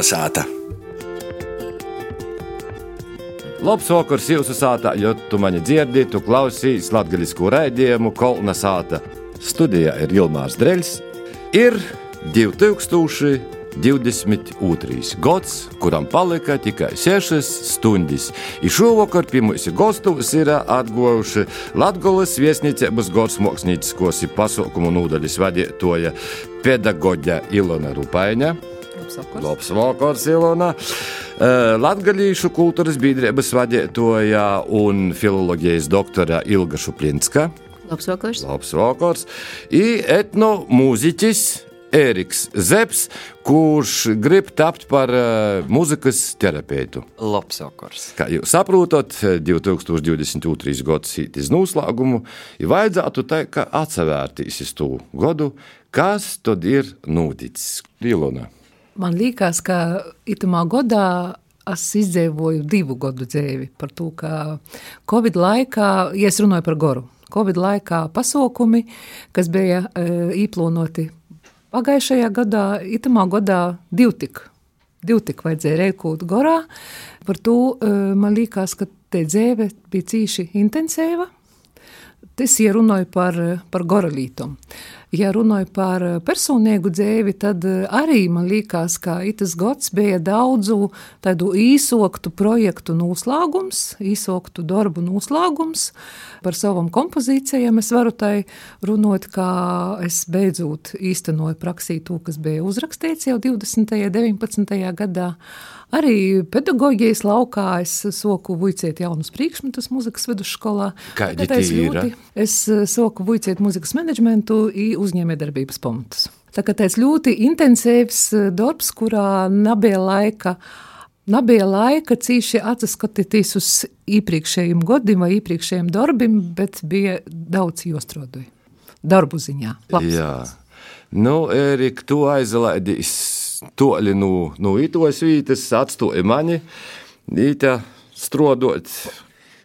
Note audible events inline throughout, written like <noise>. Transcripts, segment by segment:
Kolnesāta. Labs vakars jūsu sātā, jo tu mani dzirdi, tu klausīs latgaļisku raidījumu Kolnesāta. Studijā ir Ilmārs Dreļs. Ir 2000. 22. gads, kuram palika tikai 6 stundas. I šovakar pie mums gastos ir atguvuši Latvijas viesnīcības gods mākslinieciskos pasaukumu nodaļas vadītāja pedagoģa Ilona Rupaņa. Labs vakars, Ilona! Latvijas kultūras biedrības vadītāja un filoloģijas doktora Ilga Šuplinska. Labs vakars! Labs vakars! I etnomūziķis Ēriks Zepsi, kurš grib tapt par uh, mūzikas terapeitu. Labs vakars. Kā jūs saprotat, 2022. gads ir noslēgumu, ir vajadzētu tā kā atsevērtīs uz to gadu, kas tad ir noticis Ilona. Man liekas, ka itamā gadā es izdzīvoju divu gadu dzīvi par to, ka Covid laikā, ja es runāju par goru, Covid laikā pasaukumi, kas bija e, īplūnoti Pagājušajā gadā, itamā gadā, divi tik. Divi tik vajadzēja reikūt gorā. Par to man liekas, ka te dzīve bija cīši intensīva. Es ierunāju par, par goralītumu. Ja runāju par personīgu dzīvi, tad arī man liekas, ka itas gads bija daudzu tādu īsoktu projektu noslēgums, īsoktu darbu noslēgums. Par savām kompozīcijām es varu tai runāt, kā es beidzot īstenoju praksī to, kas bija uzrakstīts jau 20. un 19. gadā. Arī pedagoģijas laukā es soku vuiciet jaunus priekšmetus muzikas vidusskolā. Kādi tie ir? Es soku vuiciet muzikas menedžmentu i uzņēmējdarbības pamatus. Tā kā tāds ļoti intensīvs darbs, kurā nebija laika. Nebija laika cīši atskatīties uz iepriekšējiem gadiem vai iepriekšējiem darbiem, bet bija daudz jostrodoju. Darbu ziņā. Labs. Jā. Nu, Erika, tu aizlaidīs toļi no, no itos vītas, atstāja mani, īta strodot.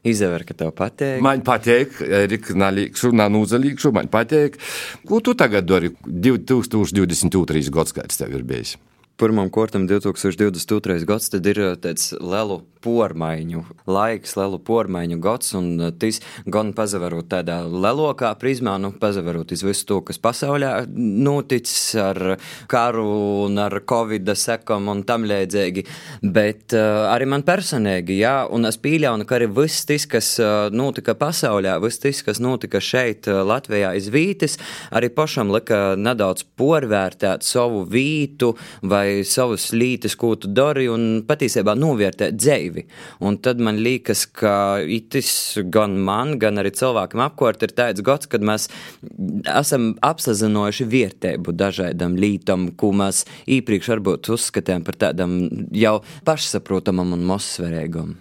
Izdever, ka tev patīk. Man patīk, Erika, nalīkšu, nanūzalīkšu, man patīk. Ko tu tagad dari? 2022. gads, kāds tev ir bijis? Pirmam kārtam 2022. gads ir tāds lielu pormaiņu laiks, lielu pormaiņu gads, un tas gan pazaverot tādā lielākā prizmā, nu, pazaverot iz visu to, kas pasaulē noticis ar karu un ar covid sekam un tam līdzīgi, bet uh, arī man personīgi, jā, un es pieļauju, ka arī viss tas, kas uh, notika pasaulē, viss tas, kas notika šeit uh, Latvijā iz vītes, arī pašam lika nedaudz porvērtēt savu vītu vai savus lītes, ko tu dari, un patiesībā novērtēt dzīvi. Un tad man liekas, ka itis gan man, gan arī cilvēkam apkārt ir tāds gads, kad mēs esam apzinājuši vērtību dažādam lītam, ko mēs iepriekš varbūt uzskatījām par tādam jau pašsaprotamam un mozsvarīgam.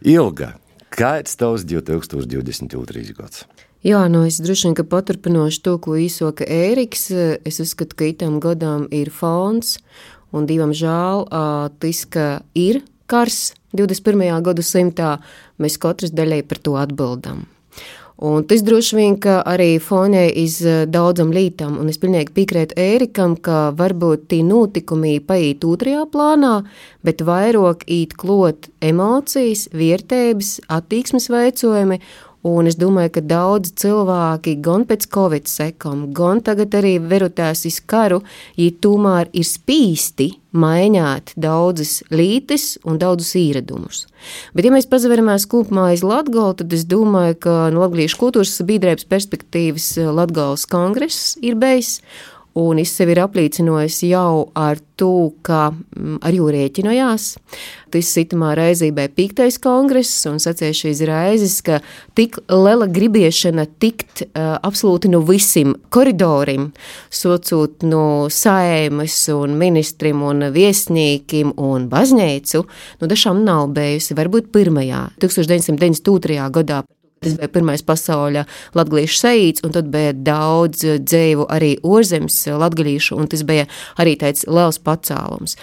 Ilga, kāds tavs 2022. gads? Jā, nu es droši vien paturpināšu to, ko īsoka Ēriks. Es uzskatu, ka itam gadam ir fons, un divam žēl, tas, ka ir kars 21. gadsimtā, mēs katrs daļai par to atbildam. Un tas droši vien arī fonē iz daudzam lītam, un es pilnīgi piekrītu Ērikam, ka varbūt tie notikumi paiet otrajā plānā, bet vairāk īt klot emocijas, vērtības, attieksmes veicojumi Un es domāju, ka daudz cilvēki gan pēc covid sekām, gan tagad arī verotās iz karu, ja tomēr ir spīsti mainīt daudzas lītes un daudzus īradumus. Bet, ja mēs pazaveramies kopumā aiz Latgala, tad es domāju, ka no Latvijas kultūras sabiedrības perspektīvas Latgales kongress ir beidzis, un es sevi ir apliecinājis jau ar to, ka mm, ar jū rēķinojās. Tas sitamā reizē bija piektais kongress, un sacīja šīs reizes, ka tik liela gribiešana tikt uh, absolūti no visiem koridorim, socot no saimas un ministrim un viesnīkim un baznīcu, nu dažām nav bijusi, varbūt pirmajā, 1992. gadā. Tas bija pirmais pasaules latviešu sajīts, un tad bija daudz dzīvu arī ārzemes latviešu, un tas bija arī tāds liels pacēlums.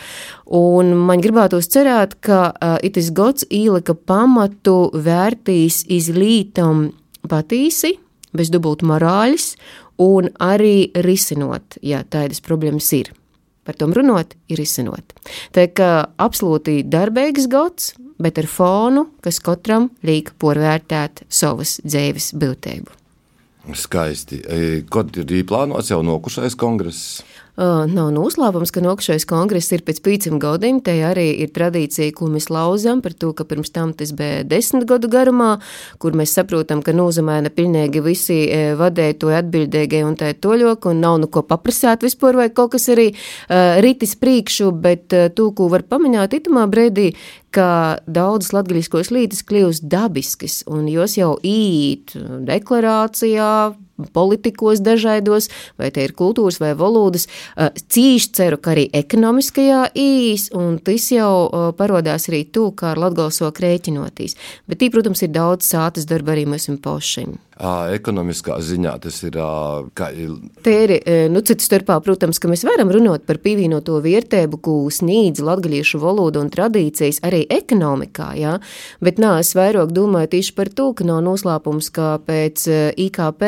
Un man gribētos cerēt, ka uh, itis gods ielika pamatu vērtīs izlītam patīsi, bez dubultu morāļas, un arī risinot, ja tādas problēmas ir. par tom runāt, ir izsinot. Tā kā absolūti darbīgs gads, bet ar fonu, kas katram liek porvērtēt savas dzīves būtību. Skaisti. Kad ir plānots jau nokušais kongress? Nav noslēpums, ka nokšais kongress ir pēc pīcim gadiem. Te arī ir tradīcija, ko mēs lauzam par to, ka pirms tam tas bija desmit gadu garumā, kur mēs saprotam, ka nozamēna pilnīgi visi vadēji to atbildēgie un tā toļok, un nav nu ko paprasāt vispār, vai kaut kas arī uh, ritis priekšu, bet uh, to, ko var pamanāt itamā brēdī, ka daudzas latgaļiskos lītis kļūst dabiskas, un jos jau īt deklarācijā, politikos dažādos, vai tie ir kultūras vai valodas. Cīši ceru, ka arī ekonomiskajā īs, un tas jau parodās arī tu, kā ar latgalso krēķinotīs. Bet tī, protams, ir daudz sātas darba arī mums pašiem. Ekonomiskā ziņā tas ir. Kā... Ir, nu, citu starpā, protams, ka mēs varam runāt par pievienoto vērtību, ko sniedz latgaļiešu valoda un tradīcijas arī ekonomikā, jā, bet nā, es vairāk domāju tieši par to, ka nav noslēpums, ka pēc IKP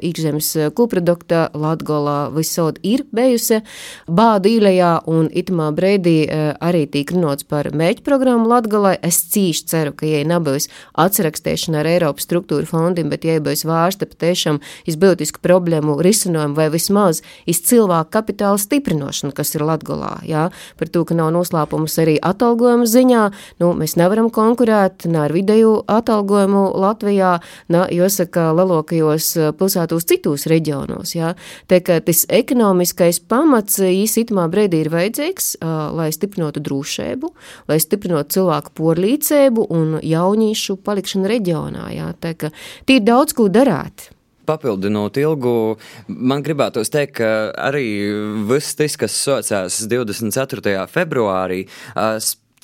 iekšzemes koprodukta Latgolā visod ir bijusi bādu īlējā, un itamā brēdī arī tīk runots par mēģi programmu Latgolai. Es cīši ceru, ka, ja nebūs atsarakstēšana ar Eiropas struktūra fondiem, bet ja būs vārsta patiešām izbūtisku problēmu risinājumu vai vismaz iz cilvēku kapitāla stiprinošanu, kas ir Latgolā, jā, par to, ka nav noslēpums arī atalgojuma ziņā, nu, mēs nevaram konkurēt ne ar vidēju atalgojumu Latvijā, ne, jāsaka, lielākajos pilsētos citos reģionos, jā. Tā kā tas ekonomiskais pamats īsitamā brīdī ir vajadzīgs, lai stiprinātu drošību, lai stiprinātu cilvēku porlīcēbu un jaunīšu palikšanu reģionā, jā. Tā kā tī ir daudz daudz ko darāt. Papildinot ilgu, man gribētos teikt, ka arī viss tas, kas sācās 24. februārī,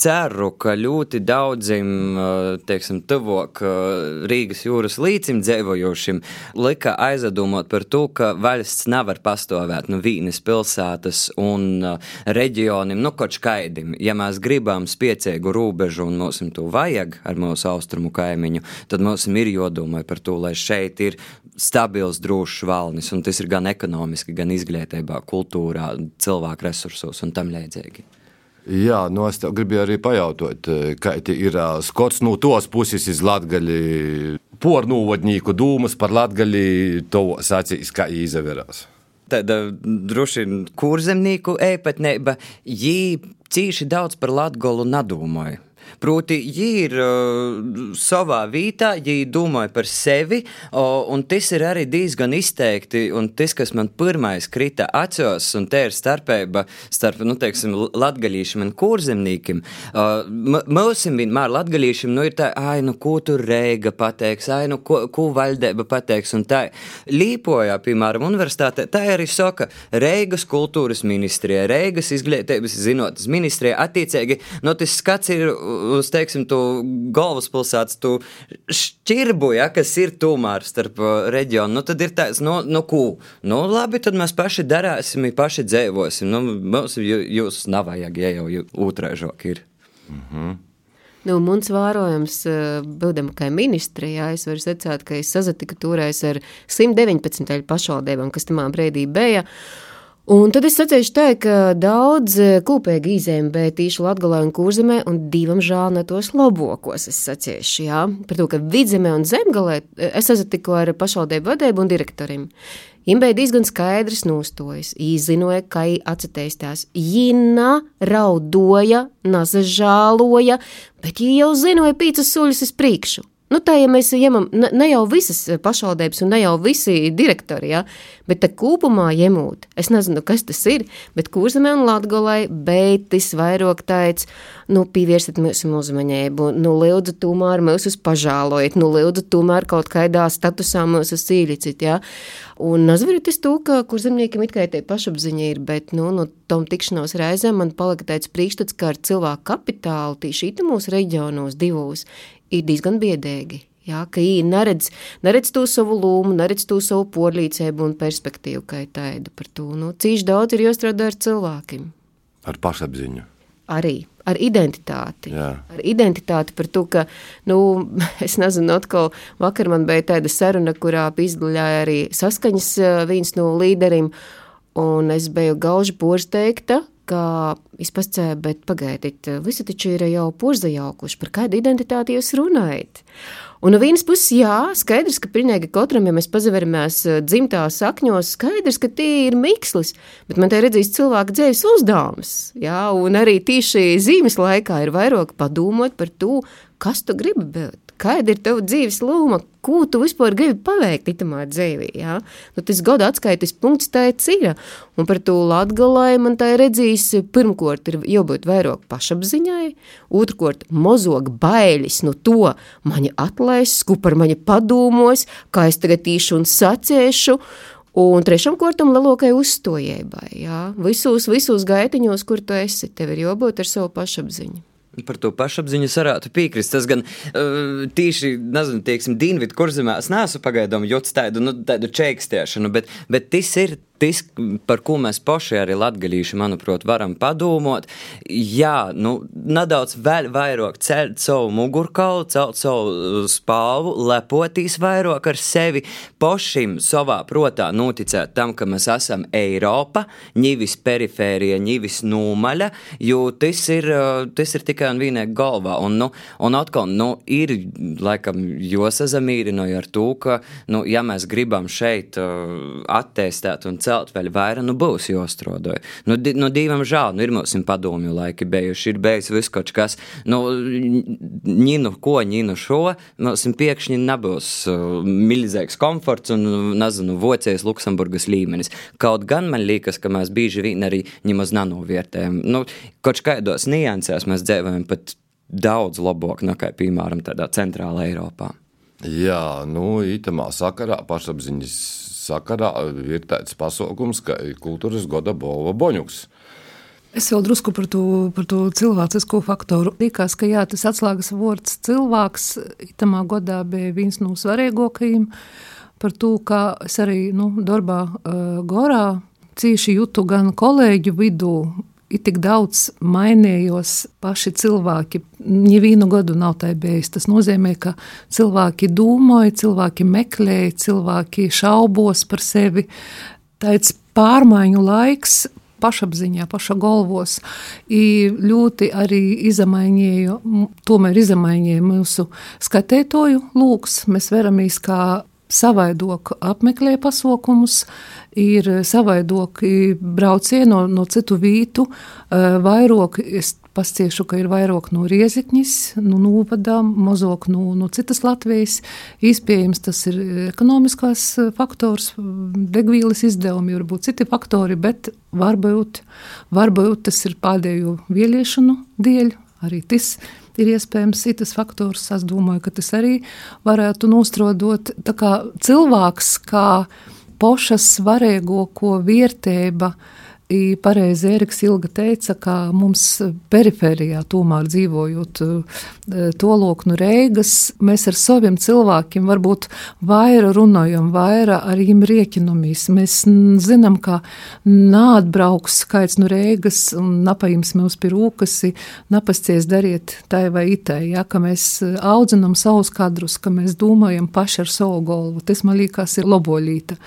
ceru, ka ļoti daudziem, teiksim, tuvāk Rīgas jūras līcim dzīvojošiem lika aizdomot par to, ka valsts nevar pastāvēt no vīnes pilsētas un reģioniem, nu, kaut kaidim. Ja mēs gribam spiecīgu robežu un mums to vajag ar mūsu austrumu kaimiņu, tad mums ir jodomai par to, lai šeit ir stabils, drošs valnis, un tas ir gan ekonomiski, gan izglītībā, kultūrā, cilvēku resursos un tam līdzīgi. Jā, nu, es gribēju arī pajautāt, eh, kā ir eh, skots no tos puses iz Latgali, pornūvodņīku dūmas par Latgali, to sacīs, kā izaverās. Tāda droši vien kurzemnieku ēpatnība, jī cīši daudz par Latgolu nadomāja. Proti, viņi ir uh, savā vietā, viņi domā par sevi, uh, un tas ir arī diezgan izteikti. Un tas, kas man pirmais krita acīs, un te ir starpība starp nu, teiksim, latgaļīšiem un kurzemniekiem. Uh, Mūsim vienmēr latgaļīšiem nu, ir tā, ai, nu, ko tur reiga pateiks, ai, nu, ko, ko valdība pateiks. Līpojā, piemēram, universitātē, tā arī saka Reigas kultūras ministrijai, Reigas izglītības zinātnes ministrijai attiecīgi, no nu, tas skats ir uz, teiksim, to galvaspilsētas tu šķirbu, ja, kas ir tomēr starp uh, reģionu, nu tad ir tāds, nu, nu kū, nu labi, tad mēs paši darāsim, paši dzēvosim, nu mums jūs nav vajag, ja jau otrēžok ir. Mm -hmm. Nu, mums vērojams, uh, būdama kā ministrijā, es varu secēt, ka es sazatiku toreiz ar 119 pašvaldībām, kas tamā brīdī bija. Un tad es sacīšu tā, ka daudz e, kūpīgi izēma tīši Latgalē un Kurzemē, un divam žēl ne tos labokos es sacīšu, jā, par to, ka vidzemē un zemgalē e, es esmu tikko ar pašvaldību vadību un direktorim. Imbēja diezgan skaidrs nostojas, īzinoja, ka atcetēstās. Jina raudoja, nazažāloja, bet jī jau zinoja pīcas soļus uz priekšu. Nu, tā, ja mēs ņemam ne, jau visas pašvaldības un ne jau visi direktori, ja, bet kopumā ņemot, es nezinu, kas tas ir, bet kurzemē un latgolai beitis vairāk teica, nu, pievērsiet mūsu uzmanību, nu, lūdzu, tomēr mūs uz pažālojiet, nu, lūdzu, tomēr kaut kādā statusā mūs uz cīļicit, ja. Un nazverit es to, ka kurzemniekiem it kā tie pašapziņa ir, bet, nu, no tom tikšanos reizēm man palika tāds priekšstats, ka ar cilvēku kapitālu tīši mūsu reģionos divos ir diezgan biedēgi. Jā, ka viņi neredz, neredz to savu lūmu, neredz to savu porlīcību un perspektīvu, kā ir tāda par to. Nu, cīši daudz ir jāstrādā ar cilvēkiem. Ar pašapziņu. Arī ar identitāti. Jā. Ar identitāti par to, ka, nu, <laughs> es nezinu, atkal vakar man bija tāda saruna, kurā izgaļāja arī saskaņas viens no līderiem. un es biju gauži porsteigta, ka izpascēja, bet pagaidiet, visi taču ir jau porzajaukuši, par kādu identitāti jūs runājat? Un no vienas puses, jā, skaidrs, ka pilnīgi katram, ja mēs pazaveramies eh, dzimtā sakņos, skaidrs, ka tie ir mikslis, bet man te redzīs cilvēku dzīves uzdevums, jā, un arī tīši zīmes laikā ir vairāk padomot par to, kas tu gribi būt kāda ir tava dzīves loma, ko tu vispār gribi paveikt itamā dzīvī, jā? Nu, tas gada atskaites punkts tā ir cīra, un par to latgalai man tā ir redzījis, pirmkort ir jābūt vairāk pašapziņai, otrkort mozog bailis no to, mani atlaists, ko par mani padomos, kā es tagad īšu un sacēšu, Un trešam kortam lielākai uzstājībai. Visos, visos gaitiņos, kur tu esi, tev ir jābūt ar savu pašapziņu. Par to pašapziņu varētu piekrist. Tas gan uh, tīši, nezinu, teiksim, Dienvidu kurzemē es neesmu pagaidām jūtis tādu, nu, tādu čēkstiešanu, bet, bet tas ir tas, par ko mēs paši arī latgadījuši, manuprāt, varam padomāt, jā, nu, nedaudz vēl vairāk celt savu mugurkaulu, celt savu uh, spāvu, lepoties vairāk ar sevi, pašim savā protā noticēt tam, ka mēs esam Eiropa, ņivis perifērija, ņivis nūmaļa, jo tas ir, uh, tas ir tikai un vienīgi galvā. Un, nu, un atkal, nu, ir, laikam, josazamīrinoja ar to, ka, nu, ja mēs gribam šeit uh, attēstēt un celt vēl vairāk, nu būs jāstrādā. Nu, di, nu, divam žēl, nu ir mums padomju laiki bijuši, ir bijis viss kaut kas, nu, ņinu ko, ņinu šo, mums pēkšņi nebūs uh, milzīgs komforts un, nezinu, vocējas Luksemburgas līmenis. Kaut gan man liekas, ka mēs bieži vien arī ņemaz nanovērtējam. Nu, kaut kādos niansēs mēs dzīvojam pat daudz labāk nekā, piemēram, tādā centrālā Eiropā. Jā, nu, itamā sakarā pašapziņas sakarā ir tāds pasaukums, ka kultūras goda Bova Boņuks. Es vēl drusku par to, par to cilvēcisko faktoru. Likās, ka jā, tas atslēgas vārds cilvēks itamā godā bija viens no svarīgākajiem. Par to, kā es arī nu, darbā uh, Gorā cīši jūtu gan kolēģu vidū, ir tik daudz mainījos paši cilvēki. Nevienu gadu nav tā bijis. Tas nozīmē, ka cilvēki domāja, cilvēki meklēja, cilvēki šaubos par sevi. Tāds pārmaiņu laiks. Pašapziņā, paša galvos, ļoti arī izmainīja, tomēr izmainīja mūsu skatētoju lūks. Mēs veramies kā savaidok apmeklē pasaukumus, ir savaidoki braucieni no, no citu vītu, eh, vairāk pasciešu, ka ir vairāk no riezikņas, no novadām, mazāk no, no citas Latvijas. Iespējams, tas ir ekonomiskās faktors, degvīlas izdevumi, varbūt citi faktori, bet varbūt, varbūt tas ir pēdējo vieliešanu dēļ, arī tas ir iespējams citas faktors. Es domāju, ka tas arī varētu nostrodot kā cilvēks, kā pošas svarīgo ko vietēba. Pareizi Eriks Ilga teica, ka mums perifērijā, tomēr dzīvojot e, to loknu reigas, mēs ar saviem cilvēkiem varbūt vairāk runājam, vairāk ar viņiem rieķinamies. Mēs zinām, ka nāatbrauks skaits no reigas un napaims mums pie rūkasi, napasties dariet tai vai itai, ja, ka mēs audzinam savus kadrus, ka mēs domājam paši ar savu galvu. Tas man liekas ir loboļīta.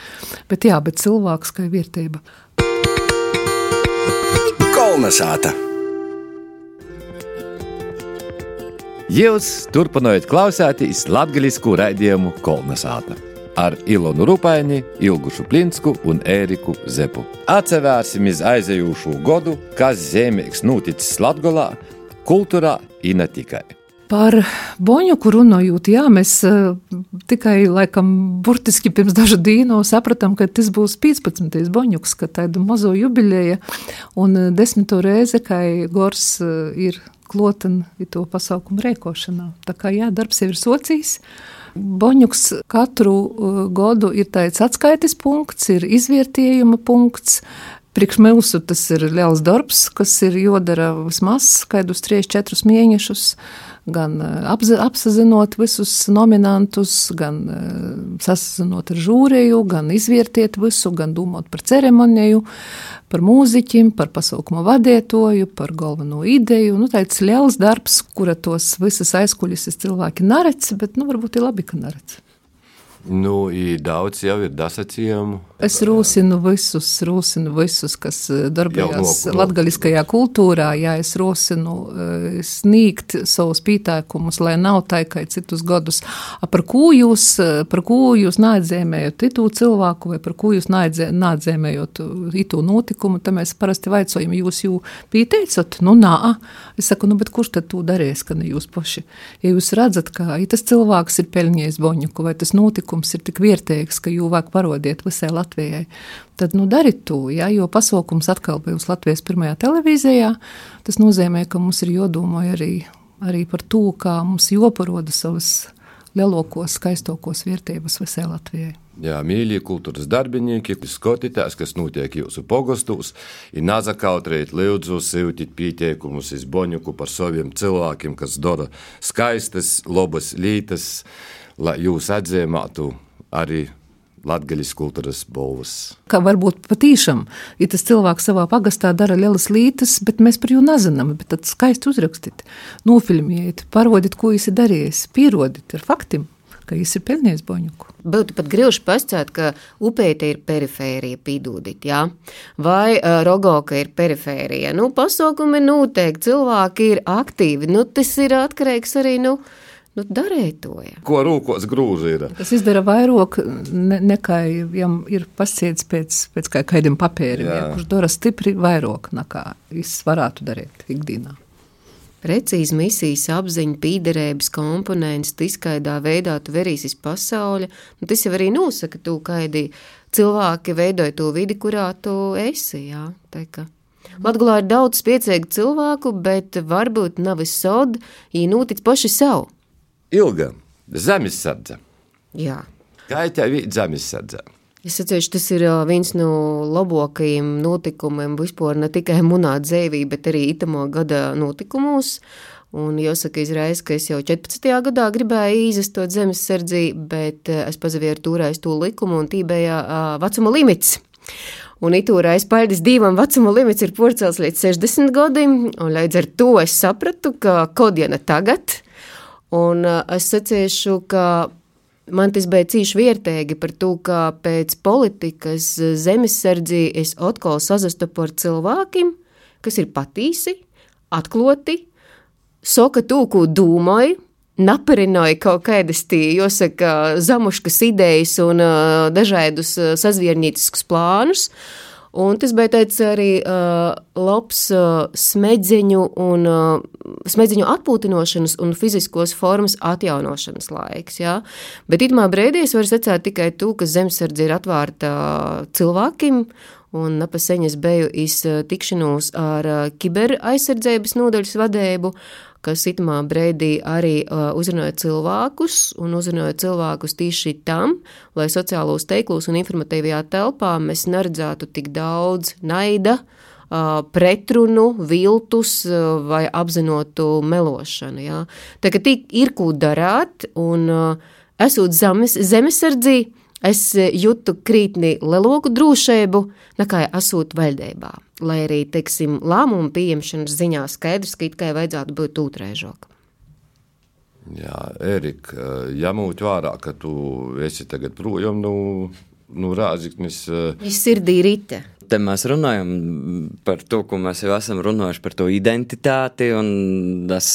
Bet jā, bet cilvēks kā vērtība. Kolnesāta. Jūs turpināt klausīties latviešu raidījumu Kolnesāta ar Ilonu Rupaini, Ilgušu Plinsku un Ēriku Zepu. Atcerēsimies aizējušo godu, kas zemīgs noticis Latvijā, kultūrā un ne tikai. Par Boņuku runājot, jā, mēs uh, tikai laikam burtiski pirms dažu dienu sapratām, ka tas būs 15. Boņuks, ka tāda mazo jubileja un uh, desmito reize, kā Gors uh, ir kloten to pasaukumu rēkošanā. Tā kā jā, darbs jau ir socijas. Boņuks katru gadu ir tāds atskaites punkts, ir izvērtējuma punkts, Priekš mūsu tas ir liels darbs, kas ir jodara vismaz skaidrus 3-4 mēnešus gan eh, apzinot visus nominantus, gan eh, sasazinot ar žūriju, gan izvērtiet visu, gan domāt par ceremoniju, par mūziķim, par pasaukuma vadītoju, par galveno ideju. Nu, tāds liels darbs, kura tos visas aizkuļas cilvēki neredz, bet nu, varbūt ir labi, ka neredz. Nu, daudz jau ir dasacījumu. Es rosinu visus, rosinu visus, kas eh, darbojas no- no- latgaļiskajā kultūrā. Jā, es rosinu eh, sniegt savus pītākumus, lai nav tā, ka citus gadus, par ko jūs, eh, par ko jūs nādzēmējot itu cilvēku vai par ko jūs nādzē- nādzēmējot itu notikumu, tad mēs parasti vaicojam, jūs jū pīteicat? Nu, nā. Es saku, nu, bet kurš tad to darīs, ka ne jūs paši? Ja jūs redzat, ka ja tas cilvēks ir pelnījis boņuku vai tas notikums ir tik vērtīgs, ka jū vajag parodiet visai Latvijai, tad nu darit to, ja, jo pasaukums atkal būs Latvijas pirmajā televīzijā. Tas nozīmē, ka mums ir jodomā arī, arī par to, kā mums joparoda savas lielākos, skaistākos vērtības visai Latvijai. Jā, mīļie kultūras darbinieki, skotieties, kas notiek jūsu pogostos, ir nazakautrēt, lūdzu, siltīt pieteikumus iz Boņuku par saviem cilvēkiem, kas dara skaistas, labas lietas, lai jūs atzīmētu arī latgaļas kultūras balvas. Kā varbūt patīšām, ja tas cilvēks savā pagastā dara lielas lietas, bet mēs par viņu nezinām, bet tad skaisti uzrakstīt, nofilmiet, parodiet, ko viņš ir darījis, pierodiet ar faktiem, ka viņš ir pelnījis boņuku. Būtu pat grūti pasakāt, ka upēte ir perifērija, pīdūdīt, jā? vai uh, rogoka ir perifērija. Nu, pasaukumi noteikti, cilvēki ir aktīvi. Nu, tas ir atkarīgs arī no nu, nu, darētoja. Ko rūkos grūži ir? Tas izdara vairāk ne, nekā jam ir pasiets pēc, pēc kā kādiem papēriem, ja, kurš dara stipri vairāk nekā viņš varētu darīt ikdienā. Precīzi misijas apziņa, pīderības komponents, tiskaidā veidā tu verīsies pasauli. Nu, tas jau arī nosaka, tu kaidi cilvēki veidoja to vidi, kurā tu esi, jā. Tā kā. Latgulā ir daudz spiecīgu cilvēku, bet varbūt nav visod, ja notic paši savu. Ilga, zemesardze. Jā. Kā tev ir zemesardze? Es atceros, tas ir viens no labākajiem notikumiem vispār ne tikai munā dzīvī, bet arī itamo gada notikumos. Un jāsaka, izreiz, ka es jau 14. gadā gribēju izsastot zemesardzi, bet ā, es pazavēru tūrēs to likumu un tībējā vecuma limits. Un itūrais paļģis divam vecuma limits ir porcels līdz 60 gadiem, un līdz ar to es sapratu, ka kodiena tagad, un ā, es sacīšu, ka Man tas bija cīši vērtīgi par to, ka pēc politikas zemesardzi es atkal sazastopu ar cilvēkiem, kas ir patīsi, atklāti, saka to, ko domāju, naparināja kaut kādas tie, jāsaka, zamuškas idejas un uh, dažādus uh, sazvierņītiskus plānus. Un tas bija tāds arī uh, labs uh, smadzeņu, un, uh, smadzeņu atpūtinošanas un fiziskos formas atjaunošanas laiks. Ja? Bet itamā brīdī es varu secēt tikai to, ka zemesardze ir atvērta cilvēkiem, un nepaseņas biju iz uh, tikšanos ar uh, kiber aizsardzības nodaļas vadību, kas itamā brīdī arī uzrunāja cilvēkus un uzrunāja cilvēkus tieši tam, lai sociālos teiklus un informatīvajā telpā mēs neredzētu tik daudz naida, pretrunu, viltus vai apzinotu melošanu. Ja? Tā kā ir ko darāt, un esot zemes, zemesardzī, es uh, jūtu krītni lielāku drošību nekā esot valdībā. Lai arī, teiksim, lēmumu pieņemšanas ziņā skaidrs, ka it kā vajadzētu būt otrēžok. Jā, Erika, jāmūt vērā, ka tu esi tagad projām no nu, nu, Rāziknis. Viņš sirdī rite. Te mēs runājam par to, ko mēs jau esam runājuši par to identitāti, un es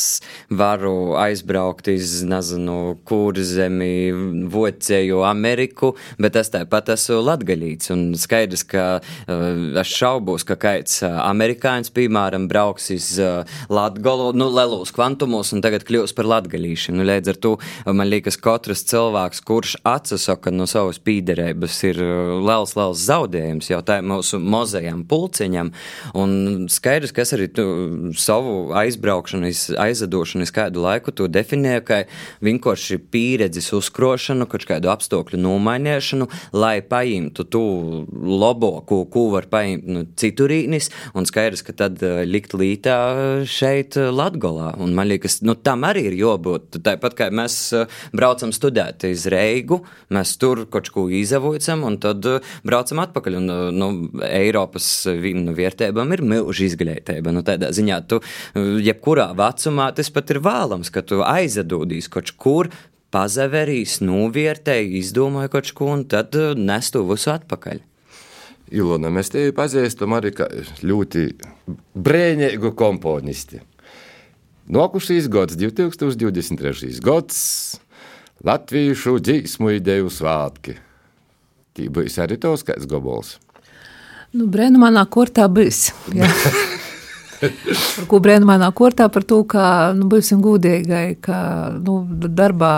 varu aizbraukt uz, nezinu, kur zemi, vocēju Ameriku, bet es tāpat esmu latgaļīts, un skaidrs, ka uh, es šaubos, ka kāds uh, amerikāņs, piemēram, brauks uz uh, Latgolu, nu, lelos kvantumos, un tagad kļūs par latgaļīšiem. Nu, līdz ar to man liekas, katrs cilvēks, kurš atsasaka no savas pīderības, ir liels, liels zaudējums, jau tā mūsu mozajam pulciņam. Un skaidrs, ka es arī tu, savu aizbraukšanu, aizadošanu uz kādu laiku to definēju, kā vienkārši pieredzes uzkrošanu, kaut kādu apstākļu nomainīšanu, lai paimtu to labāko, ko var paimt nu, citurīnis, un skaidrs, ka tad uh, likt lītā šeit uh, Latgolā. Un man liekas, nu, tam arī ir jābūt. Tāpat kā mēs uh, braucam studēt uz Reigu, mēs tur kaut ko izavojam, un tad braucam atpakaļ. Un, nu, Eiropas vīnu vērtībām ir milzīga izglītība. Nu, tādā ziņā, tu, jebkurā vecumā tas pat ir vēlams, ka tu aizadūdīs kaut kur pazaverīs, novērtēja, izdomāja kaut ko un tad nes to visu atpakaļ. Ilona, mēs tevi pazīstam arī kā ļoti brēņīgu komponisti. Nokušīs gads, 2023. gads, Latviešu dzīsmu ideju svātki. Tī būs arī tos kāds gabals. Nu, Brēnumanā kortā bijis. <laughs> par ko brēnumainā kortā, par to, ka, nu, būsim gūdīgai, ka, nu, darbā,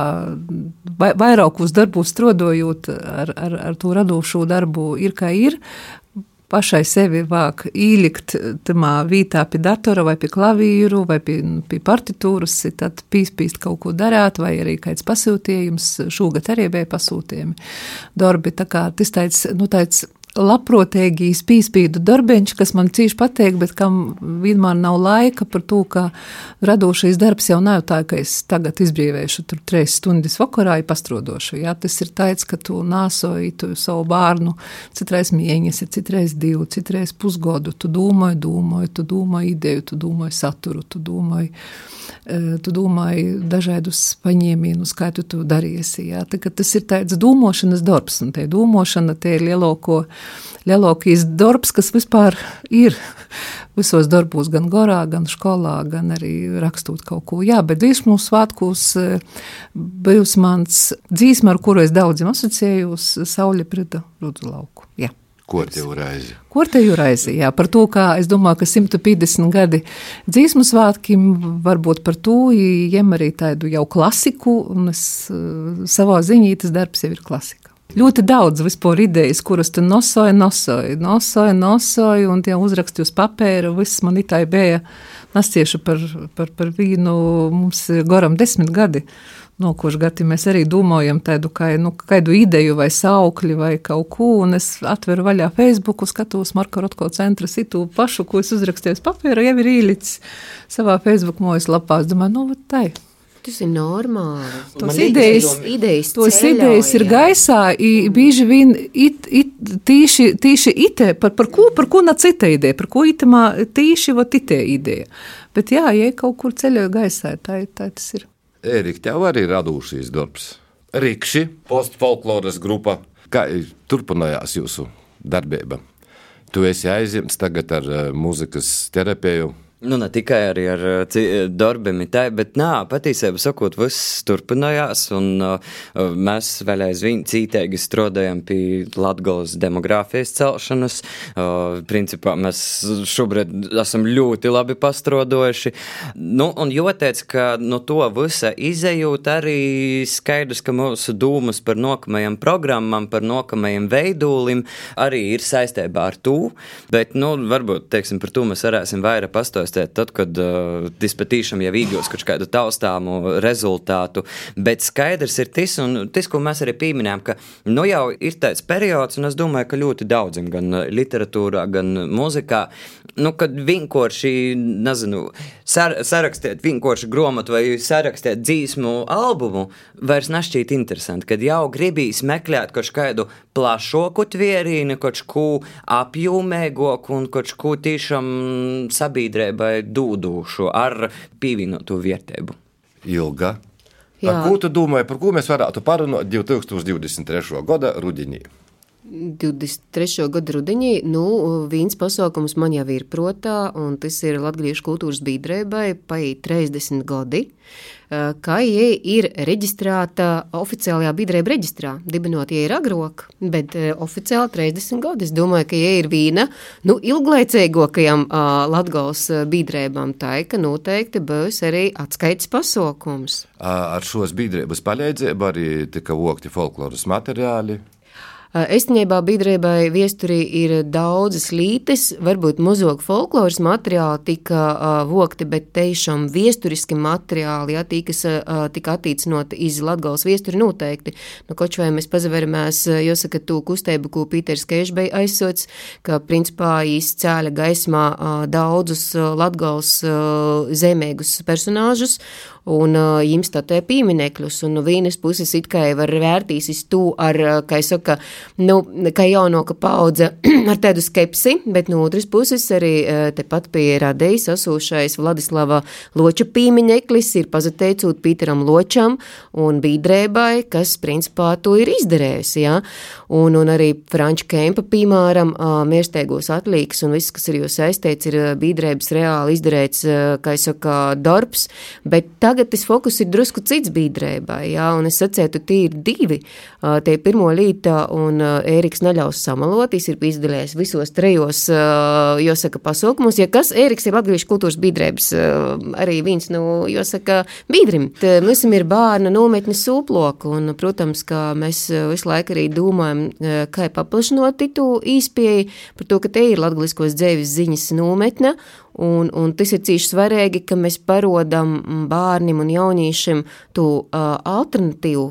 vai, vairākos darbos strodojot ar, ar, ar to radošo darbu ir, kā ir, pašai sevi vāk īlikt tamā vītā pie datora vai pie klavīru vai pie, pie partitūras, tad pīspīst kaut ko darāt, vai arī kāds pasūtījums, šogad arī bija pasūtījumi. Darbi, tā kā tas tāds, nu tāds labprātīgi spīspīdu darbiņš, kas man cīši patīk, bet kam vienmēr nav laika par to, ka radošais darbs jau nav tā, ka es tagad izbrīvēšu tur trīs stundas vakarā, ja pastrodošu. Jā, tas ir tāds, ka tu nāsoji tu savu bērnu, citreiz mieņas, citreiz divu, citreiz pusgodu, tu domāji, domāji, tu domāji ideju, tu domāji saturu, tu domāji, tu domāji dažādus paņēmienus, kā tu to darīsi. Jā, tā, tas ir tāds domāšanas darbs, un tie domāšana, tie ir lielāko lielākais darbs, kas vispār ir visos darbos, gan gorā, gan skolā, gan arī rakstot kaut ko. Jā, bet dziesmu svētkos eh, bijusi mans dzīsma, ar kuru es daudziem asociējos, Sauļa Prida Rudzu lauku. Jā. Korteju raizi. Korteju raizi, jā, par to, kā es domāju, ka 150 gadi dzīsmu svētkiem varbūt par to jem arī tādu jau klasiku, un es eh, savā ziņā tas darbs jau ir klasika. Ļoti daudz vispār idejas, kuras tu nosoji, nosoji, nosoji, nosoji, un tie uzraksti uz papēra, viss man itai bija nastieši par, par, par vīnu, mums goram desmit gadi. Nokoši gadi mēs arī domājam tādu, kā, nu, kādu ideju vai saukli vai kaut ko, un es atveru vaļā Facebook, skatos Marka Rotko centra situ pašu, ko es uzrakstīju uz papēra, jau ir īlicis savā Facebook mojas lapā. Es domāju, nu, tai. Tas ir normāli. Tos idejas, idejas, tos ceļā, idejas ir gaisā, bieži vien it, it, tīši, tīši ite, par, par ko, par ko na cita ideja, par ko itamā tīši va titē ideja. Bet jā, ja kaut kur ceļoja gaisā, tā, tā tas ir. Ērika, tev arī radušies darbs. Rikši, postfolkloras grupa, kā turpinājās jūsu darbība? Tu esi aizņemts tagad ar uh, mūzikas terapiju Nu, ne tikai arī ar uh, darbiem, bet nā, patiesībā sakot, viss turpinājās, un uh, mēs vēl aizvien cītīgi strādājam pie Latgales demogrāfijas celšanas. Uh, principā mēs šobrīd esam ļoti labi pastrodojuši. Nu, un jāteic, ka no to visa izējūt arī skaidrs, ka mūsu dūmas par nokamajam programmam, par nokamajam veidolim arī ir saistībā ar to, bet, nu, varbūt, teiksim, par to mēs varēsim vairāk pastāstīt izvērstēt tad, kad uh, dispatīšam jau īgos kaut kādu taustāmu rezultātu, bet skaidrs ir tas, un tas, ko mēs arī pieminējām, ka nu jau ir tāds periods, un es domāju, ka ļoti daudziem gan literatūrā, gan mūzikā, nu, kad vienkārši, nezinu, sar sarakstīt vienkārši grāmatu vai sarakstīt dzīsmu albumu, vairs nešķiet interesanti, kad jau gribīs meklēt kaut kādu plašāku tvērīnu, kaut ko apjomīgāku un kaut ko tiešām sabiedrībai dūdušu ar pievienotu vērtību. Ilga. Jā. Par ko tu domāji, par ko mēs varētu parunāt 2023. gada rudenī? 23. gada rudenī, nu, viens pasākums man jau ir protā, un tas ir Latvijas kultūras biedrībai paiet 30 gadi, ka ie ir reģistrēta oficiālajā biedrība reģistrā, dibinot ie ir agrāk, bet oficiāli 30 gadi. Es domāju, ka ie ir viena, nu, ilglaicīgākajam Latgals biedrībām tā, ka noteikti būs arī atskaits pasākums. Ar šos biedrības palīdzību arī tika vokti folkloras materiāli. Estenībā biedrībai viesturī ir daudzas lītes, varbūt muzogu folkloras materiāli tika vokti, bet tiešām viesturiski materiāli, jā, tī, kas tika attīcinot iz Latgals viesturi noteikti. Nu, koč vai mēs pazaveramies, jāsaka, to kustību, ko Pīters Keiš bija aizsots, ka principā izcēla gaismā daudzus Latgals uh, zemēgus personāžus, un uh, jums tā te pieminekļus, un no vienas puses it kā var vērtīsis tu ar, kā es saku, nu, kā jaunāka paudze <clears throat> ar tādu skepsi, bet no otras puses arī tepat pie radējas asūšais Vladislava Loča pīmiņeklis ir pazateicot Pīteram Ločam un Bīdrēbai, kas principā to ir izdarējusi, jā. Un, un arī Franča Kempa, piemēram, miersteigos atlīgs un viss, kas ir jūs saistīts, ir Bīdrēbas reāli izdarēts, kā es saku, darbs, bet tagad tas fokus ir drusku cits Bīdrēbai, jā, un es sacētu, tie ir divi, tie pirmo līta un Ēriks neļaus samalot, viņš ir izdalējis visos trejos, jāsaka, pasaukumos, ja kas Ēriks ir Latviešu kultūras Bīdrēbas, arī viens, nu, jāsaka, Bīdrim. Mums ir bērna nometne sūploku, un, protams, ka mēs visu laiku arī domājam, kā paplašinot titu īspēju par to, ka te ir latgaliskos dzēvis ziņas nometne, un, un tas ir cīši svarīgi, ka mēs parodam bērniem un jauniešiem to uh, alternatīvu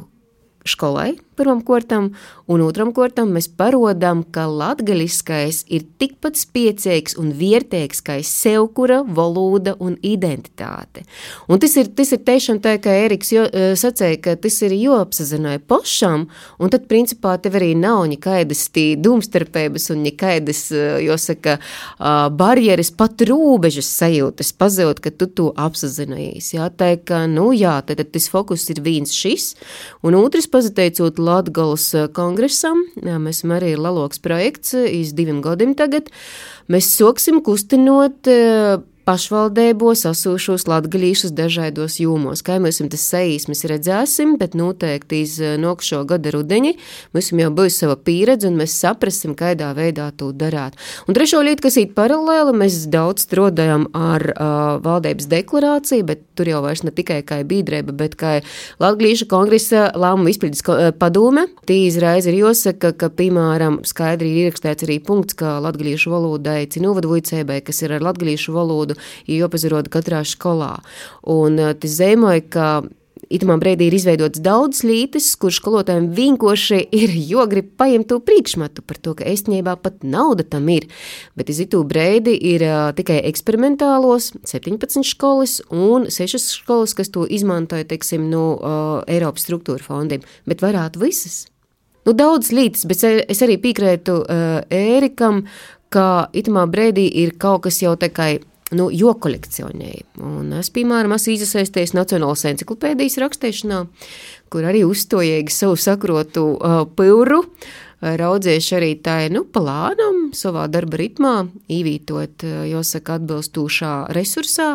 skolai, pirmam kortam, un otram kortam mēs parodam, ka latgaļiskais ir tikpat spiecīgs un viertēks kā sevkura, valoda un identitāte. Un tas ir, tas ir tiešām tā, kā Eriks jo, e, sacēja, ka tas ir jāapsazināja pašam, un tad principā tev arī nav nekaidas tī domstarpības un nekaidas, e, jāsaka, barjeras, pat rūbežas sajūtas pazūt, ka tu to apsazinājies. Jā, tā ka, nu jā, tad, tad tas fokus ir viens šis, un otrs pazateicot Latgales eh, kongresam, mēs esam arī Laloks projekts, iz diviem gadiem tagad, mēs soksim kustinot eh, pašvaldībos asūšos latgaļīšus dažādos jūmos. Kā mēs tas saīsmes redzēsim, bet noteikti iz eh, nokšo gada rudeņi mums jau būs sava pieredze un mēs saprasim, kādā veidā to darāt. Un trešo lietu, kas ir paralēli, mēs daudz strādājam ar uh, valdības deklarāciju, bet tur jau vairs ne tikai kā bīdrēba, bet kā Latgalīša kongresa lēmuma izpildes padome. Tī izreiz ir jāsaka, ka, piemēram, skaidri ir ierakstīts arī punkts, ka latgalīšu valodai cinovadu vicēbai, kas ir ar latgalīšu valodu, jāpazaroda katrā skolā. Un eh, tas zīmoja, ka Itamā brīdī ir izveidots daudz lītes, kurš skolotājiem vienkārši ir <laughs> jogrib paņemt to priekšmetu par to, ka īstenībā pat nauda tam ir. Bet iz itu brīdi ir uh, tikai eksperimentālos 17 skolas un 6 skolas, kas to izmantoja, teiksim, no uh, Eiropas struktūra fondiem, bet varētu visas. Nu, daudz lītas, bet es arī piekrītu uh, Ērikam, ka itamā brīdī ir kaut kas jau kā nu, jo kolekcionēju. Un es, piemēram, esmu iesaistījies Nacionālās encyklopēdijas rakstīšanā, kur arī uzstājīgi savu sakrotu uh, pilru. Raudzieši arī tā nu, plānam, savā darba ritmā, īvītot, jāsaka, atbilstošā resursā,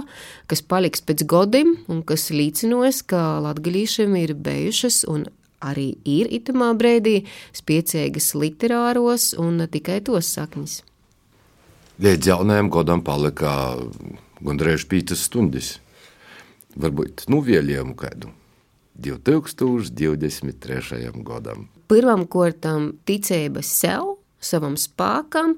kas paliks pēc godiem un kas līdzinos, ka latgaļīšiem ir bijušas un arī ir itamā brēdī spiecīgas literāros un tikai tos sakņas. Līdz jaunajam gadam palika gandrīz 5 stundas. Varbūt nu vēlējumu kādu 2023. gadam. Pirmam kārtam ticība sev, savam spēkam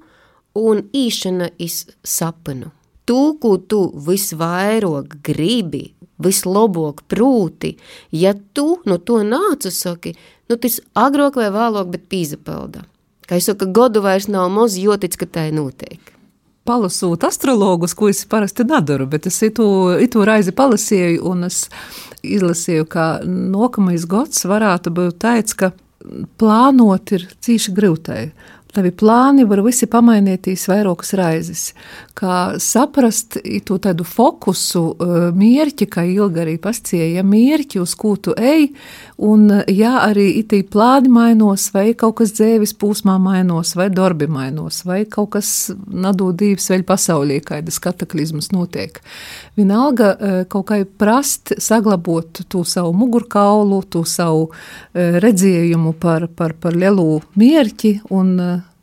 un īšana iz sapnu. Tu, ko tu visvairāk gribi, vislabāk prūti, ja tu no to nācu saki, nu tas agrāk vai vēlāk, bet pīzapelda. Kā es saku, godu vairs nav maz, tic, ka tā ir noteikti palasot astrologus, ko es parasti nedaru, bet es itu, itu raizi palasīju, un es izlasīju, ka nākamais gads varētu būt tāds, ka plānot ir cīši grūtai. Tavi plāni var visi pamainīties vairākas raizes. Kā saprast to tādu fokusu, mērķi, kā ilgi arī pascieja mērķi, uz ko tu ej, un ja arī itī plāni mainos, vai kaut kas dzēvis pūsmā mainos, vai darbi mainos, vai kaut kas nadodīvs vēl pasaulī, kādas kataklizmas notiek. Vienalga kaut kā prast saglabot to savu mugurkaulu, to savu redzējumu par, par, par lielu mērķi un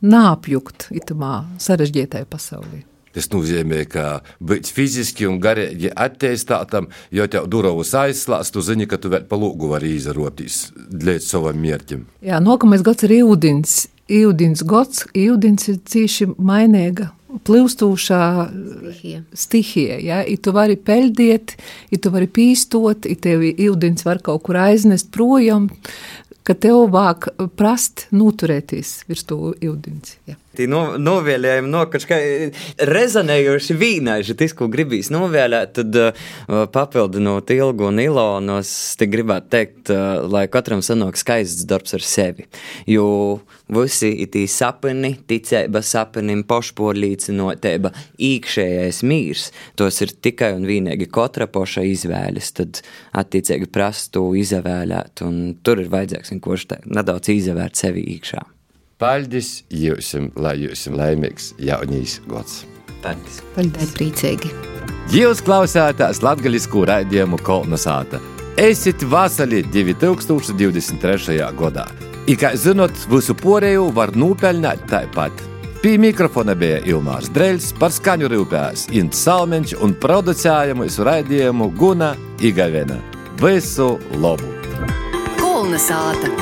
nāpjukt itamā sarežģītajā pasaulē. Tas nozīmē, ka būt fiziski un garīgi attīstītam, jo tev durvis aizslēgts, tu zini, ka tu vēl pa lūgu vari izrotīs līdz savam mērķim. Jā, nākamais gads ir ūdens. Ūdens gads, ūdens ir cīši mainīga. Plūstūšā stihija. Ja? Tu vari peldēt, i tu vari pīstot, i tevi ūdens var kaut kur aiznest projām ka tev vāk prast noturēties virs to ūdens. Ja. Tī no, novēlējumi no kaut kā rezonējoši vīnaiži, tas, ko gribīs novēlēt, tad uh, papildinot ilgu un ilonos, te gribētu teikt, uh, lai katram sanāk skaists darbs ar sevi. Jo visi ir tī sapni, ticēba sapnim, pošporlīcinotība, īkšējais mīrs, tos ir tikai un vienīgi katra poša izvēles, tad attiecīgi prastu izavēlēt, un tur ir vajadzīgs vienkārši nedaudz izavērt sevi iekšā. Paldies jums, lai jums ir laimīgs jaunīs gads. Paldies! Paldies, priecīgi! Jūs klausāties latviešu raidījumu Kolna Sāta. Esiet vasarī 2023. gadā. I, kā zinot, visu porēju var nopelnīt tāpat. Pie mikrofona bija Ilmārs Dreļs, par skaņu rūpējās Ints Salmeņš un producējumu visu raidījumu Guna Igavena. Visu labu! Kolna Sāta!